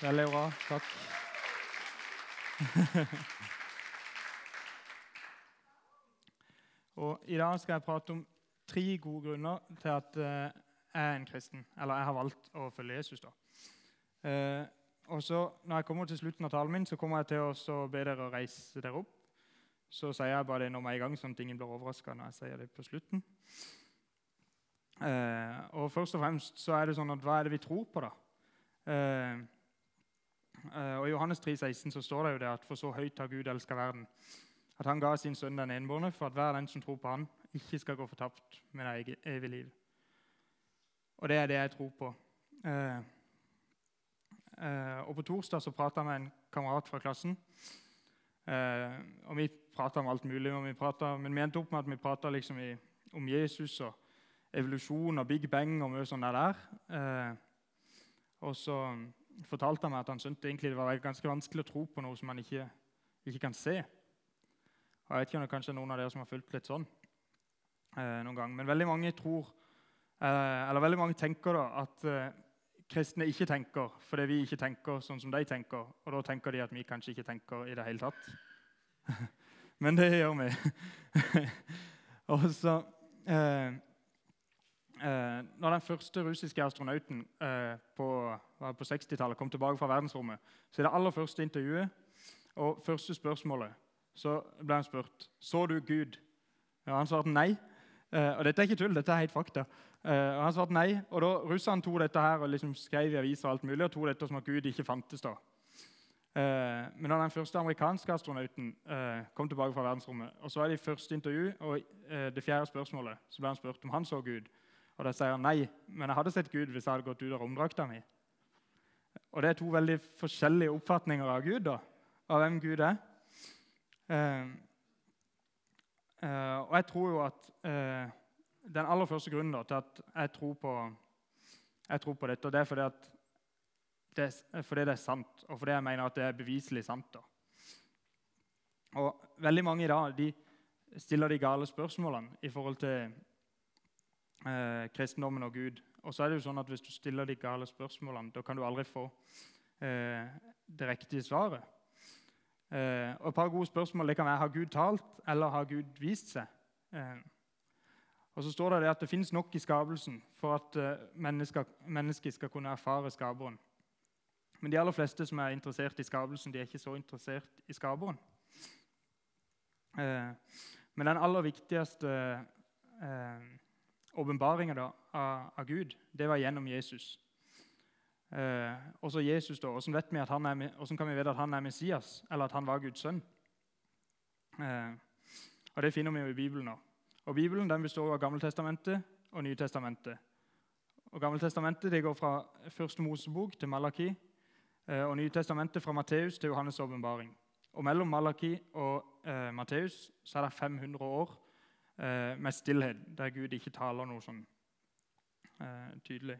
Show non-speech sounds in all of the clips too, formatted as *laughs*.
Veldig bra. Takk. *laughs* Og I dag skal jeg prate om tre gode grunner til at eh, jeg er en kristen. Eller jeg har valgt å følge Jesus. da. Eh, og så, Når jeg kommer til slutten av talen min, så kommer jeg til å be dere å reise dere opp. Så sier jeg bare det når vi er i gang, sånn at ingen blir overraska når jeg sier det på slutten. Eh, og først og fremst så er det sånn at hva er det vi tror på, da? Eh, og I Johannes 3, 16 så står det jo det at for så høyt har Gud elska verden, at han ga sin sønn den enbårne, for at hver den som tror på han, ikke skal gå fortapt, men ha evige evig liv. Og det er det jeg tror på. Eh, eh, og På torsdag så prata jeg med en kamerat fra klassen. Eh, og Vi prata om alt mulig, vi pratet, men vi endte opp med at vi prata liksom om Jesus og evolusjon og Big Bang og mye sånt der. Eh, og så fortalte han meg at han syntes egentlig det var ganske vanskelig å tro på noe som man ikke, ikke kan se. Og jeg vet ikke om det kanskje er noen av dere som har fulgt litt sånn eh, noen gang. Men veldig mange tror, eh, eller veldig mange tenker da at eh, kristne ikke tenker fordi vi ikke tenker sånn som de tenker. Og da tenker de at vi kanskje ikke tenker i det hele tatt. *laughs* Men det gjør vi. *laughs* og så eh, eh, Når den første russiske astronauten eh, på, på 60-tallet kom tilbake fra verdensrommet, så i det aller første intervjuet og første spørsmålet så ble han spurt så du Gud. Og han svarte nei. Eh, og dette er ikke tull, dette er helt fakta. Eh, og han svarte nei, og da Russerne tok dette her og liksom skrev i aviser og alt mulig, og tok dette som at Gud ikke fantes. da. Eh, men når den første amerikanske astronauten eh, kom tilbake fra verdensrommet, og så var det i første intervju og det fjerde spørsmålet, så ble han spurt om han så Gud. Og da sier han nei, men jeg hadde sett Gud hvis jeg hadde gått ut av romdrakta mi. Og det er to veldig forskjellige oppfatninger av Gud, da, av hvem Gud er. Eh, eh, og jeg tror jo at eh, den aller første grunnen da, til at jeg tror på, jeg tror på dette, og det er fordi, det fordi det er sant, og fordi jeg mener at det er beviselig sant. da. Og Veldig mange i dag de stiller de gale spørsmålene i forhold til eh, kristendommen og Gud. Og så er det jo sånn at Hvis du stiller de gale spørsmålene, da kan du aldri få eh, det riktige svaret. Eh, og Et par gode spørsmål det kan være har Gud talt, eller har Gud vist seg. Eh, og så står det, at det fins nok i skapelsen for at eh, mennesker, mennesker skal kunne erfare skaperen. Men de aller fleste som er interessert i skapelsen, de er ikke så interessert i skaperen. Eh, men den aller viktigste eh, åpenbaringa av, av Gud, det var gjennom Jesus. Eh, også Jesus da, hvordan kan vi vite at han er Messias, eller at han var Guds sønn? Eh, og Det finner vi jo i Bibelen. nå. Og Bibelen den består av Gammeltestamentet og Nytestamentet. Og Gammeltestamentet det går fra Første Mosebok til Malaki, eh, og Nytestamentet fra Matteus til Johannes' åpenbaring. Og Mellom Malaki og eh, Matteus så er det 500 år eh, med stillhet, der Gud ikke taler noe sånn eh, tydelig.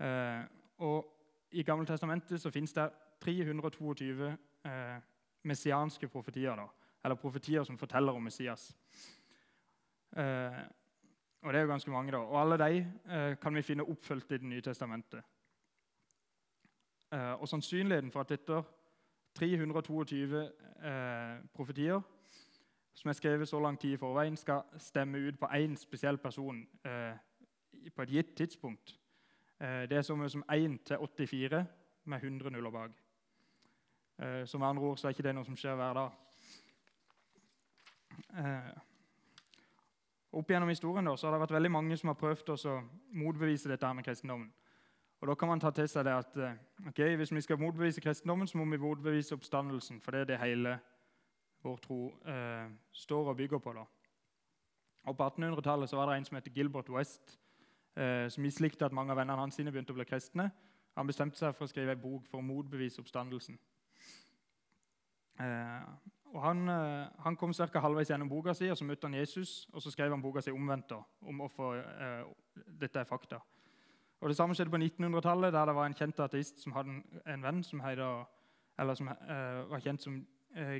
Eh, og I Gammeltestamentet så fins det 322 eh, messianske profetier. da, Eller profetier som forteller om Messias. Eh, og det er jo ganske mange, da. Og alle de eh, kan vi finne oppfylt i Det nye testamentet. Eh, og sannsynligheten for at etter 322 eh, profetier som er skrevet så lang tid i forveien, skal stemme ut på én spesiell person eh, på et gitt tidspunkt, eh, det er så mye som 1 til 84 med 100 nuller bak. Eh, som med andre ord så er ikke det noe som skjer hver dag. Eh, opp gjennom historien da, så har det vært veldig mange som har prøvd å motbevise dette med kristendommen. Og Da kan man ta til seg det at eh, ok, hvis vi skal motbevise kristendommen, så må vi motbevise oppstandelsen. For det er det hele vår tro eh, står og bygger på. da. Og På 1800-tallet var det en som het Gilbert West, eh, som mislikte at mange av vennene hans sine begynte å bli kristne. Han bestemte seg for å skrive en bok for å motbevise oppstandelsen. Eh, og Han, eh, han kom ca. halvveis gjennom boka si, og så møtte han Jesus. og Så skrev han boka si omvendt om hvorfor eh, dette er fakta. Og Det samme skjedde på 1900-tallet, der det var en kjent ateist som hadde en, en venn som, heide, som eh, var kjent som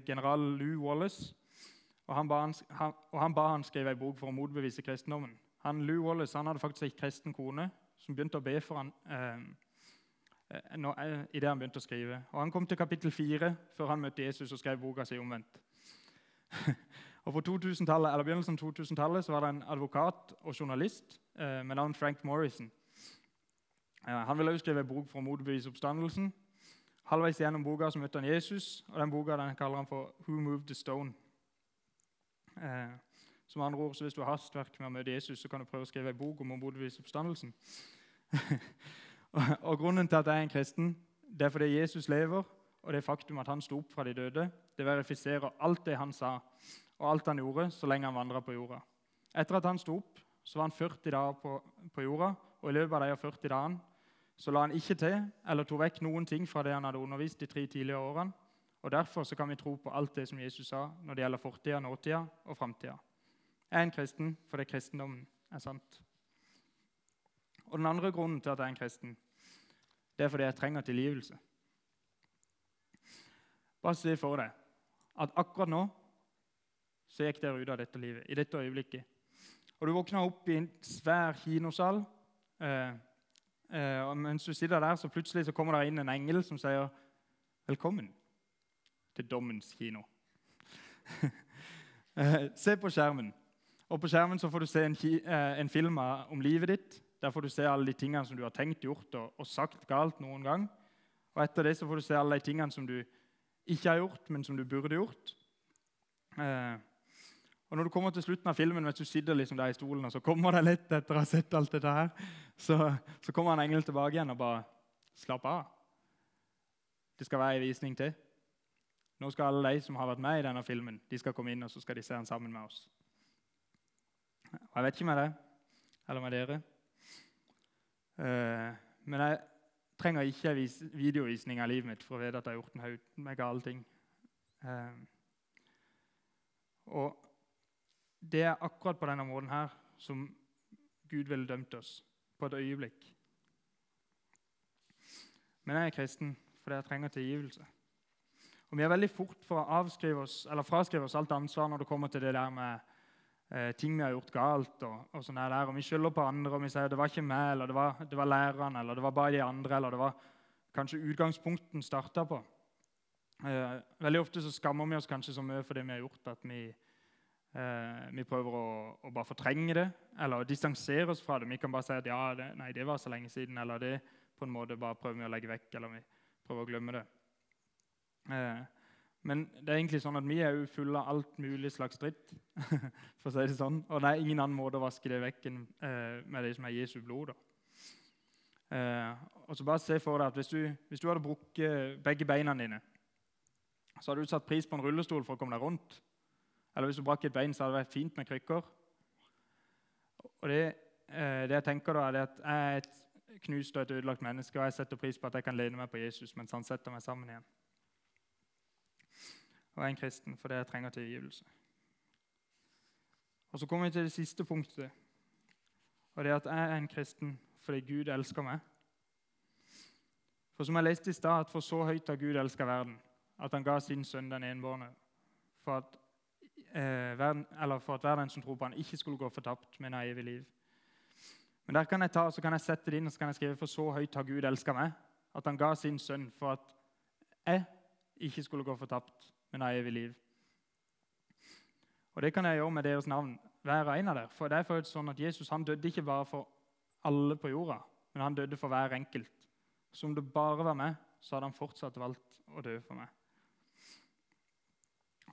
general Lou Wallace. Og han, ba han, han, han ba han skrive en bok for å motbevise kristendommen. Han, Lou Wallace han hadde faktisk ei kristen kone som begynte å be for han eh, når, nå, eh, i det han begynte å skrive. Og Han kom til kapittel 4 før han møtte Jesus og skrev boka si omvendt. *laughs* og På 2000-tallet, eller begynnelsen av 2000-tallet var det en advokat og journalist eh, med navn Frank Morrison. Eh, han ville også skrive en bok for å motbevise oppstandelsen. Halvveis gjennom boka så møtte han Jesus, og den boka den kaller han for 'Who Moved the Stone'. Eh, som andre ord, så Hvis du har hastverk med å møte Jesus, så kan du prøve å skrive en bok om å motbevise oppstandelsen. *laughs* og Grunnen til at jeg er en kristen, det er fordi Jesus lever, og det faktum at han sto opp fra de døde, det verifiserer alt det han sa og alt han gjorde så lenge han vandra på jorda. Etter at han sto opp, så var han 40 dager på, på jorda, og i løpet av de 40 dagene så la han ikke til eller tok vekk noen ting fra det han hadde undervist de tre tidligere årene. Og Derfor så kan vi tro på alt det som Jesus sa når det gjelder fortida, nåtida og framtida. Jeg er en kristen fordi kristendommen er sant. Og Den andre grunnen til at jeg er en kristen, det er fordi jeg trenger tilgivelse. Bare se for deg at akkurat nå så gikk dere ut av dette livet, i dette øyeblikket. Og du våkna opp i en svær kinosal. Eh, og mens du sitter der, så plutselig så kommer det inn en engel som sier 'Velkommen til dommens kino'. *laughs* eh, se på skjermen. Og På skjermen så får du se en, eh, en, film om livet ditt. Der får du se alle de tingene som du har tenkt, gjort og, og sagt galt noen gang. Og Etter det så får du se alle de tingene som du ikke har gjort, men som du burde gjort. Eh, og Når du kommer til slutten av filmen, mens du sitter liksom der i stolen, og så kommer det litt etter å ha sett alt dette her, så, så kommer en engel tilbake igjen og bare Slapp av. Det skal være en visning til. Nå skal alle de som har vært med i denne filmen, de skal komme inn og så skal de se den sammen med oss. Og Jeg vet ikke med deg eller med dere. Uh, men jeg trenger ikke videovisning av livet mitt for å vite at jeg har gjort en haug med gale ting. Uh, og det er akkurat på denne måten her som Gud ville dømt oss på et øyeblikk. Men jeg er kristen fordi jeg trenger tilgivelse. Og Vi er veldig fort for å avskrive oss, eller fraskrive oss alt ansvar når det kommer til det der med eh, ting vi har gjort galt. og, og sånn der, og Vi skylder på andre og vi sier det var ikke meg, eller det var, det var læreren, eller det var bare de andre, eller det var kanskje utgangspunkten starta på. Eh, veldig ofte så skammer vi oss kanskje så mye for det vi har gjort, at vi, eh, vi prøver å, å, bare fortrenge det eller distansere oss fra det. Vi kan bare si at ja, det, nei, det var så lenge siden, eller det på en måte bare prøver vi å legge vekk, eller vi prøver å glemme det. Eh, men det er egentlig sånn at vi er jo fulle av alt mulig slags dritt. *laughs* for å si det sånn. Og det er ingen annen måte å vaske det vekk enn eh, med det som er Jesu blod. Eh, og så bare se for deg at Hvis du, hvis du hadde brukket begge beina dine, så hadde du satt pris på en rullestol for å komme deg rundt. Eller hvis du brakk et bein, så hadde det vært fint med krykker. Og det, eh, det jeg tenker da, er at jeg er et knust og et ødelagt menneske, og jeg setter pris på at jeg kan lene meg på Jesus mens han setter meg sammen igjen og jeg er en kristen fordi jeg trenger tilgivelse. Og Så kommer vi til det siste punktet. Og det er at jeg er en kristen fordi Gud elsker meg. For som jeg leste i stad, at for så høyt har Gud elska verden, at han ga sin sønn den enbårne, for at, eh, verden, for at hver den som tror på han ikke skulle gå fortapt, med naive liv. Men der kan jeg ta, så kan jeg sette det inn og så kan jeg skrive for så høyt har Gud elska meg, at han ga sin sønn for at jeg ikke skulle gå fortapt, men har evig liv. Og Det kan jeg gjøre med deres navn, hver en av dere. For det er for sånn at Jesus han døde ikke bare for alle på jorda, men han døde for hver enkelt. Så om det bare var meg, så hadde han fortsatt valgt å dø for meg.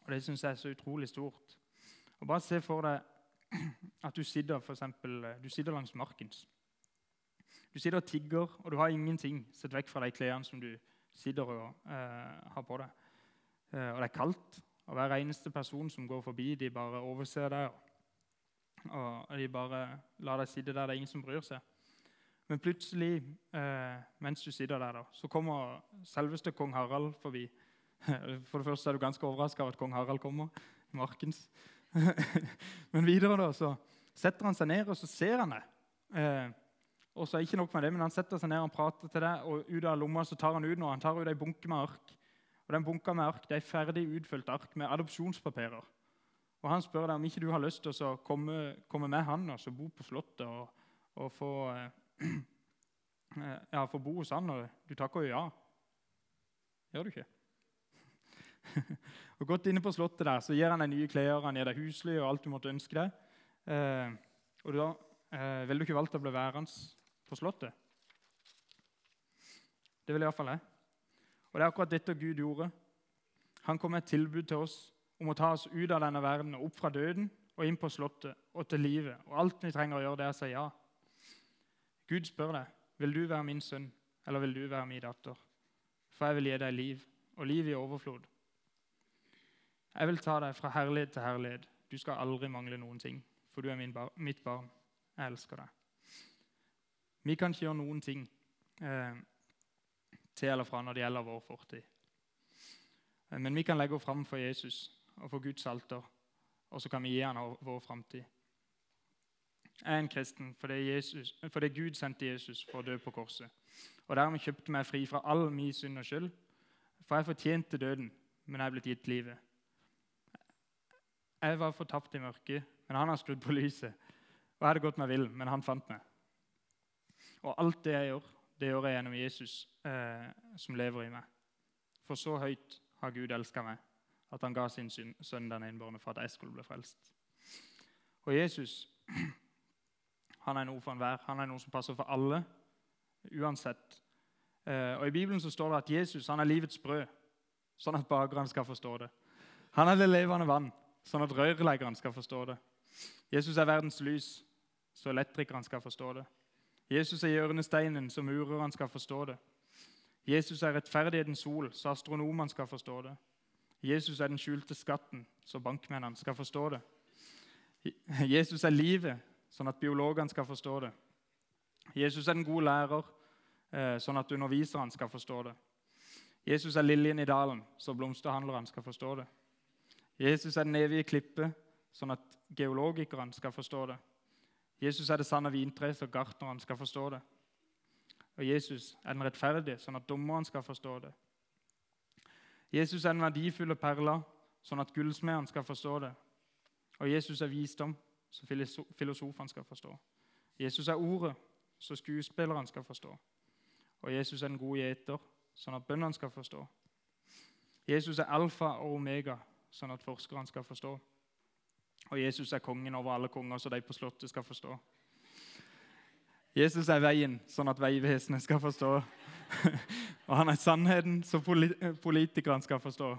Og Det syns jeg er så utrolig stort. Og Bare se for deg at du sitter, for eksempel, du sitter langs markens. Du sitter og tigger, og du har ingenting sett vekk fra de klærne som du sitter og eh, har på deg. Eh, og det er kaldt. Og hver eneste person som går forbi, de bare overser deg. Og de bare lar deg sitte der. Det er ingen som bryr seg. Men plutselig, eh, mens du sitter der, da, så kommer selveste kong Harald forbi. *laughs* For det første er du ganske overraska over at kong Harald kommer. Markens. *laughs* men videre da, så setter han seg ned, og så ser han det. Eh, og så er ikke nok med det, men Han setter seg ned og prater til deg, og ut av lomma så tar han ut noe. Han tar ut ei bunke med ark. Og den bunka med ark det er ferdig utfylt ark med adopsjonspapirer. Og Han spør deg om ikke du har lyst til å komme, komme med han og bo på Slottet og, og få, eh, *clears throat* eh, ja, få bo hos han, og du takker jo ja. Gjør du ikke? *laughs* og Godt inne på slottet der, så gir han deg nye klær, han gir deg husly og alt du måtte ønske deg. Eh, og da eh, ville du ikke valgt å bli værende på slottet? Det vil iallfall jeg. Og det er akkurat dette Gud gjorde. Han kom med et tilbud til oss om å ta oss ut av denne verden og opp fra døden og inn på slottet og til livet. Og alt vi trenger å gjøre, det er å si ja. Gud spør deg vil du være min sønn eller vil du være min datter. For jeg vil gi deg liv, og liv i overflod. Jeg vil ta deg fra herlighet til herlighet. Du skal aldri mangle noen ting, for du er bar mitt barn. Jeg elsker deg. Vi kan ikke gjøre noen ting eh, til eller fra når det gjelder vår fortid. Eh, men vi kan legge oss fram for Jesus og for Guds alter, og så kan vi gi ham vår framtid. Jeg er en kristen fordi, Jesus, fordi, Gud sendte Jesus for å dø på korset. Og dermed kjøpte meg fri fra all min synd og skyld. For jeg fortjente døden, men jeg er blitt gitt livet. Jeg var fortapt i mørket, men han har skrudd på lyset. Og jeg hadde gått meg vill, men han fant meg. Og alt det jeg gjør, det gjør jeg gjennom Jesus eh, som lever i meg. For så høyt har Gud elska meg, at han ga sin sønn den innbårne for at jeg skulle bli frelst. Og Jesus *clears throat* han er noe for enhver. Han er noe som passer for alle, uansett. Eh, og I Bibelen så står det at Jesus han er livets brød, sånn at bakerne skal forstå det. Han er det levende vann, sånn at rørleggeren skal forstå det. Jesus er verdens lys, så elektrikeren skal forstå det. Jesus er hjørnesteinen, så mureren skal forstå det. Jesus er rettferdighetens sol, så astronomene skal forstå det. Jesus er den skjulte skatten, så bankmennene skal forstå det. Jesus er livet, sånn at biologene skal forstå det. Jesus er den gode lærer, eh, sånn at underviserne skal forstå det. Jesus er liljen i dalen, så blomsterhandlerne skal forstå det. Jesus er den evige klippe, sånn at geologikerne skal forstå det. Jesus er det sanne vintre, så gartnerne skal forstå det. Og Jesus er den rettferdige, sånn at dommeren skal forstå det. Jesus er den verdifulle perla, sånn at gullsmedene skal forstå det. Og Jesus er visdom, så filosofene skal forstå. Jesus er ordet, så skuespillerne skal forstå. Og Jesus er den gode gjeter, sånn at bøndene skal forstå. Jesus er alfa og omega, sånn at forskerne skal forstå. Og Jesus er kongen over alle konger, så de på slottet skal forstå. Jesus er veien, sånn at veivesenet skal forstå. *laughs* og han er sannheten, så politikerne skal forstå.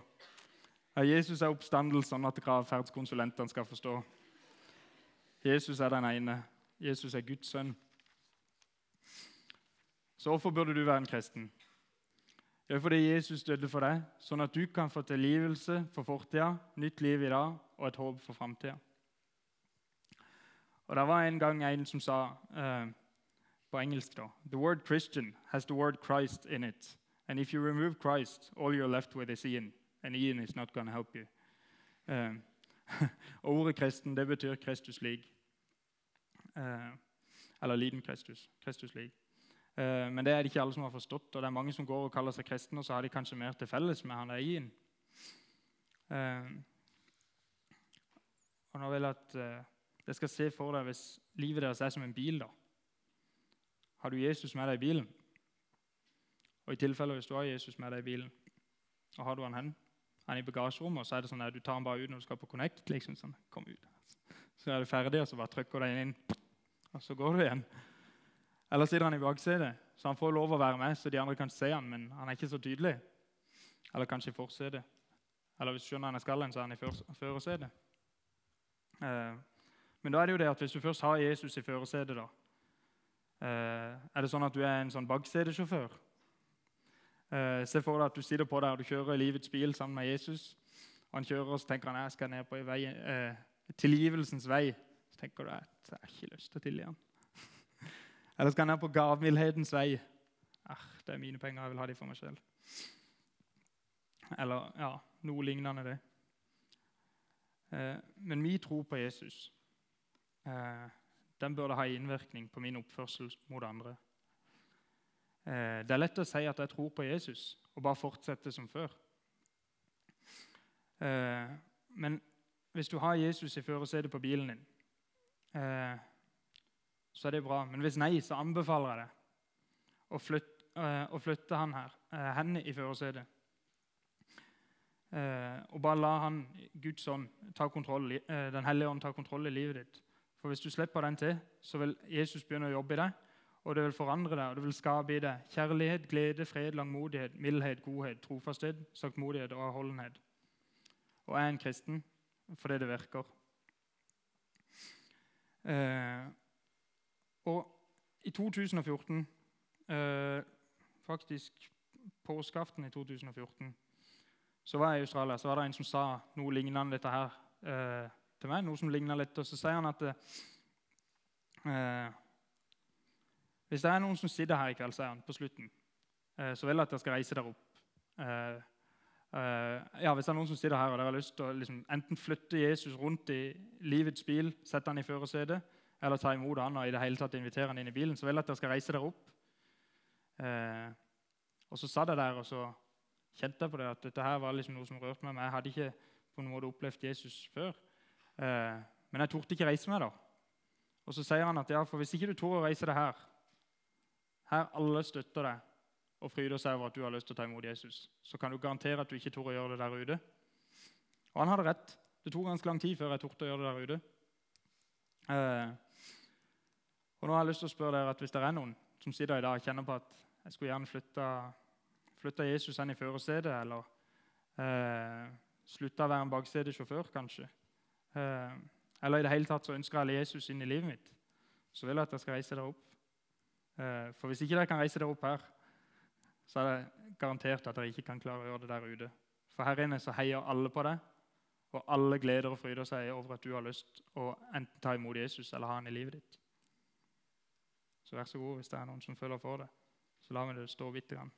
Og Jesus er oppstandelse, sånn at gravferdskonsulentene skal forstå. Jesus er den ene. Jesus er Guds sønn. Så hvorfor burde du være en kristen? Det er fordi Jesus døde for deg, sånn at du kan få tilgivelse for fortida, nytt liv i dag og et håp for framtida. Og Det var en gang en som sa uh, på engelsk da, The word Christian has the word Christ in it. And if you remove Christ, all you're left with is Ian. And Ian is not going to help you. *laughs* Uh, ordet kristen det betyr Kristus lik. Uh, eller liten Kristus. Kristus lik. Uh, men det er det ikke alle som har forstått. og det er Mange som går og kaller seg kristne, og så har de kanskje mer til felles med han eien. Uh, og nå vil jeg at dere skal se for deg hvis livet deres er som en bil. da. Har du Jesus med deg i bilen? Og i tilfelle hvis du har Jesus med deg i bilen, og har du han hen? Han i bagasjerommet, og så er det sånn at du tar han bare ut når du skal på Connect. liksom sånn, kom ut. Så er du ferdig, og så bare trykker du deg inn, og så går du igjen. Eller sitter han i baksetet, så han får lov å være med, så de andre kan se han, men han er ikke så tydelig. Eller kanskje i forsetet. Eller hvis du skjønner han er skallen, så er han i førersetet. Eh, men da er det jo det at hvis du først har Jesus i førersetet, da, eh, er det sånn at du er en sånn baksetesjåfør? Eh, se for deg at du sitter på der og du kjører livets bil sammen med Jesus. og Han kjører og så tenker han, jeg skal ned på vei, tilgivelsens vei. Så tenker du at jeg har ikke lyst til å tilgi ham. Eller skal han ned på gavmildhetens vei? Ah, det er mine penger, jeg vil ha de for meg selv. Eller ja, noe lignende det. Eh, men min tro på Jesus. Eh, den burde ha innvirkning på min oppførsel mot andre. Eh, det er lett å si at jeg tror på Jesus, og bare fortsette som før. Eh, men hvis du har Jesus i førersetet på bilen din, så er det bra. Men hvis nei, så anbefaler jeg det å flytte, å flytte han her, eh, henne i førersetet. Eh, og bare la han, Guds ånd, ta kontroll, eh, Den hellige ånd ta kontroll i livet ditt. For Hvis du slipper den til, så vil Jesus begynne å jobbe i deg. Og det vil forandre deg, og det vil skape i deg kjærlighet, glede, fred, langmodighet, mildhet, godhet, trofasthet, saktmodighet og avholdenhet. Og jeg er en kristen fordi det virker. Eh, og i 2014, eh, faktisk påskeaften i 2014, så var jeg i Australia. Så var det en som sa noe lignende dette her eh, til meg. noe som litt, Og så sier han at eh, hvis det er noen som sitter her i kveld, sier han på slutten, eh, så vil jeg at dere skal reise dere opp. Eh, eh, ja, Hvis det er noen som sitter her og dere har lyst til å liksom, enten flytte Jesus rundt i livets bil, sette han i førersetet, eller ta imot han og i det hele tatt invitere han inn i bilen, så vil jeg at dere skal reise dere opp. Eh, og så satt jeg der og så kjente jeg på det at dette her var liksom noe som rørte meg. Men jeg hadde ikke på noen måte opplevd Jesus før. Eh, men jeg torde ikke reise meg da. Og så sier han at ja, for hvis ikke du tør å reise deg her, her alle støtter deg og fryder seg over at du har lyst til å ta imot Jesus, så kan du garantere at du ikke tør å gjøre det der ute. Og han hadde rett. Det tok ganske lang tid før jeg torde å gjøre det der ute. Eh, og nå har jeg lyst til å spørre dere at Hvis det er noen som sitter i dag og kjenner på at jeg skulle gjerne flytte, flytte Jesus inn i førersetet, eller eh, slutte å være en baksetesjåfør, kanskje, eh, eller i det hele tatt så ønsker jeg Jesus inn i livet mitt, så vil jeg at dere skal reise dere opp. Eh, for hvis ikke dere kan reise dere opp her, så er det garantert at dere ikke kan klare å gjøre det der ute. For her inne så heier alle på deg, og alle gleder og fryder seg over at du har lyst å enten ta imot Jesus eller ha han i livet ditt. Så vær så god hvis det er noen som føler for det. Så lar vi det stå bitte grann.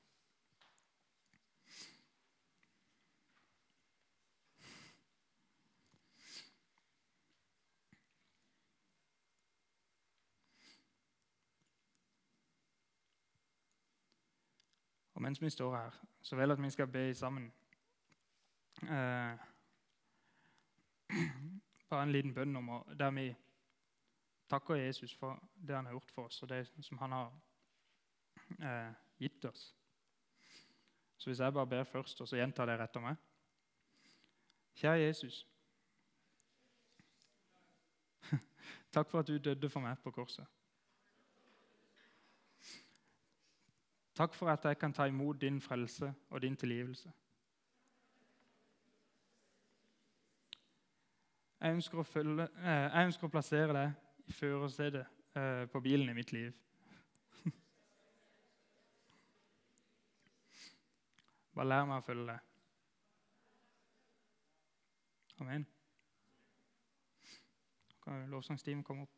Og mens vi står her, så vil jeg at vi skal be sammen. Eh, *clears throat* bare en liten bønn om der vi takker Jesus for det han har gjort for oss, og det som han har eh, gitt oss. Så hvis jeg bare ber først, og så gjentar dere etter meg Kjære Jesus. *laughs* Takk for at du døde for meg på korset. Takk for at jeg kan ta imot din frelse og din tilgivelse. Jeg ønsker å, følge, eh, jeg ønsker å plassere deg i førersetet eh, på bilen i mitt liv. *laughs* Bare lær meg å følge det. Amen. Kan lovsangsteamet komme opp?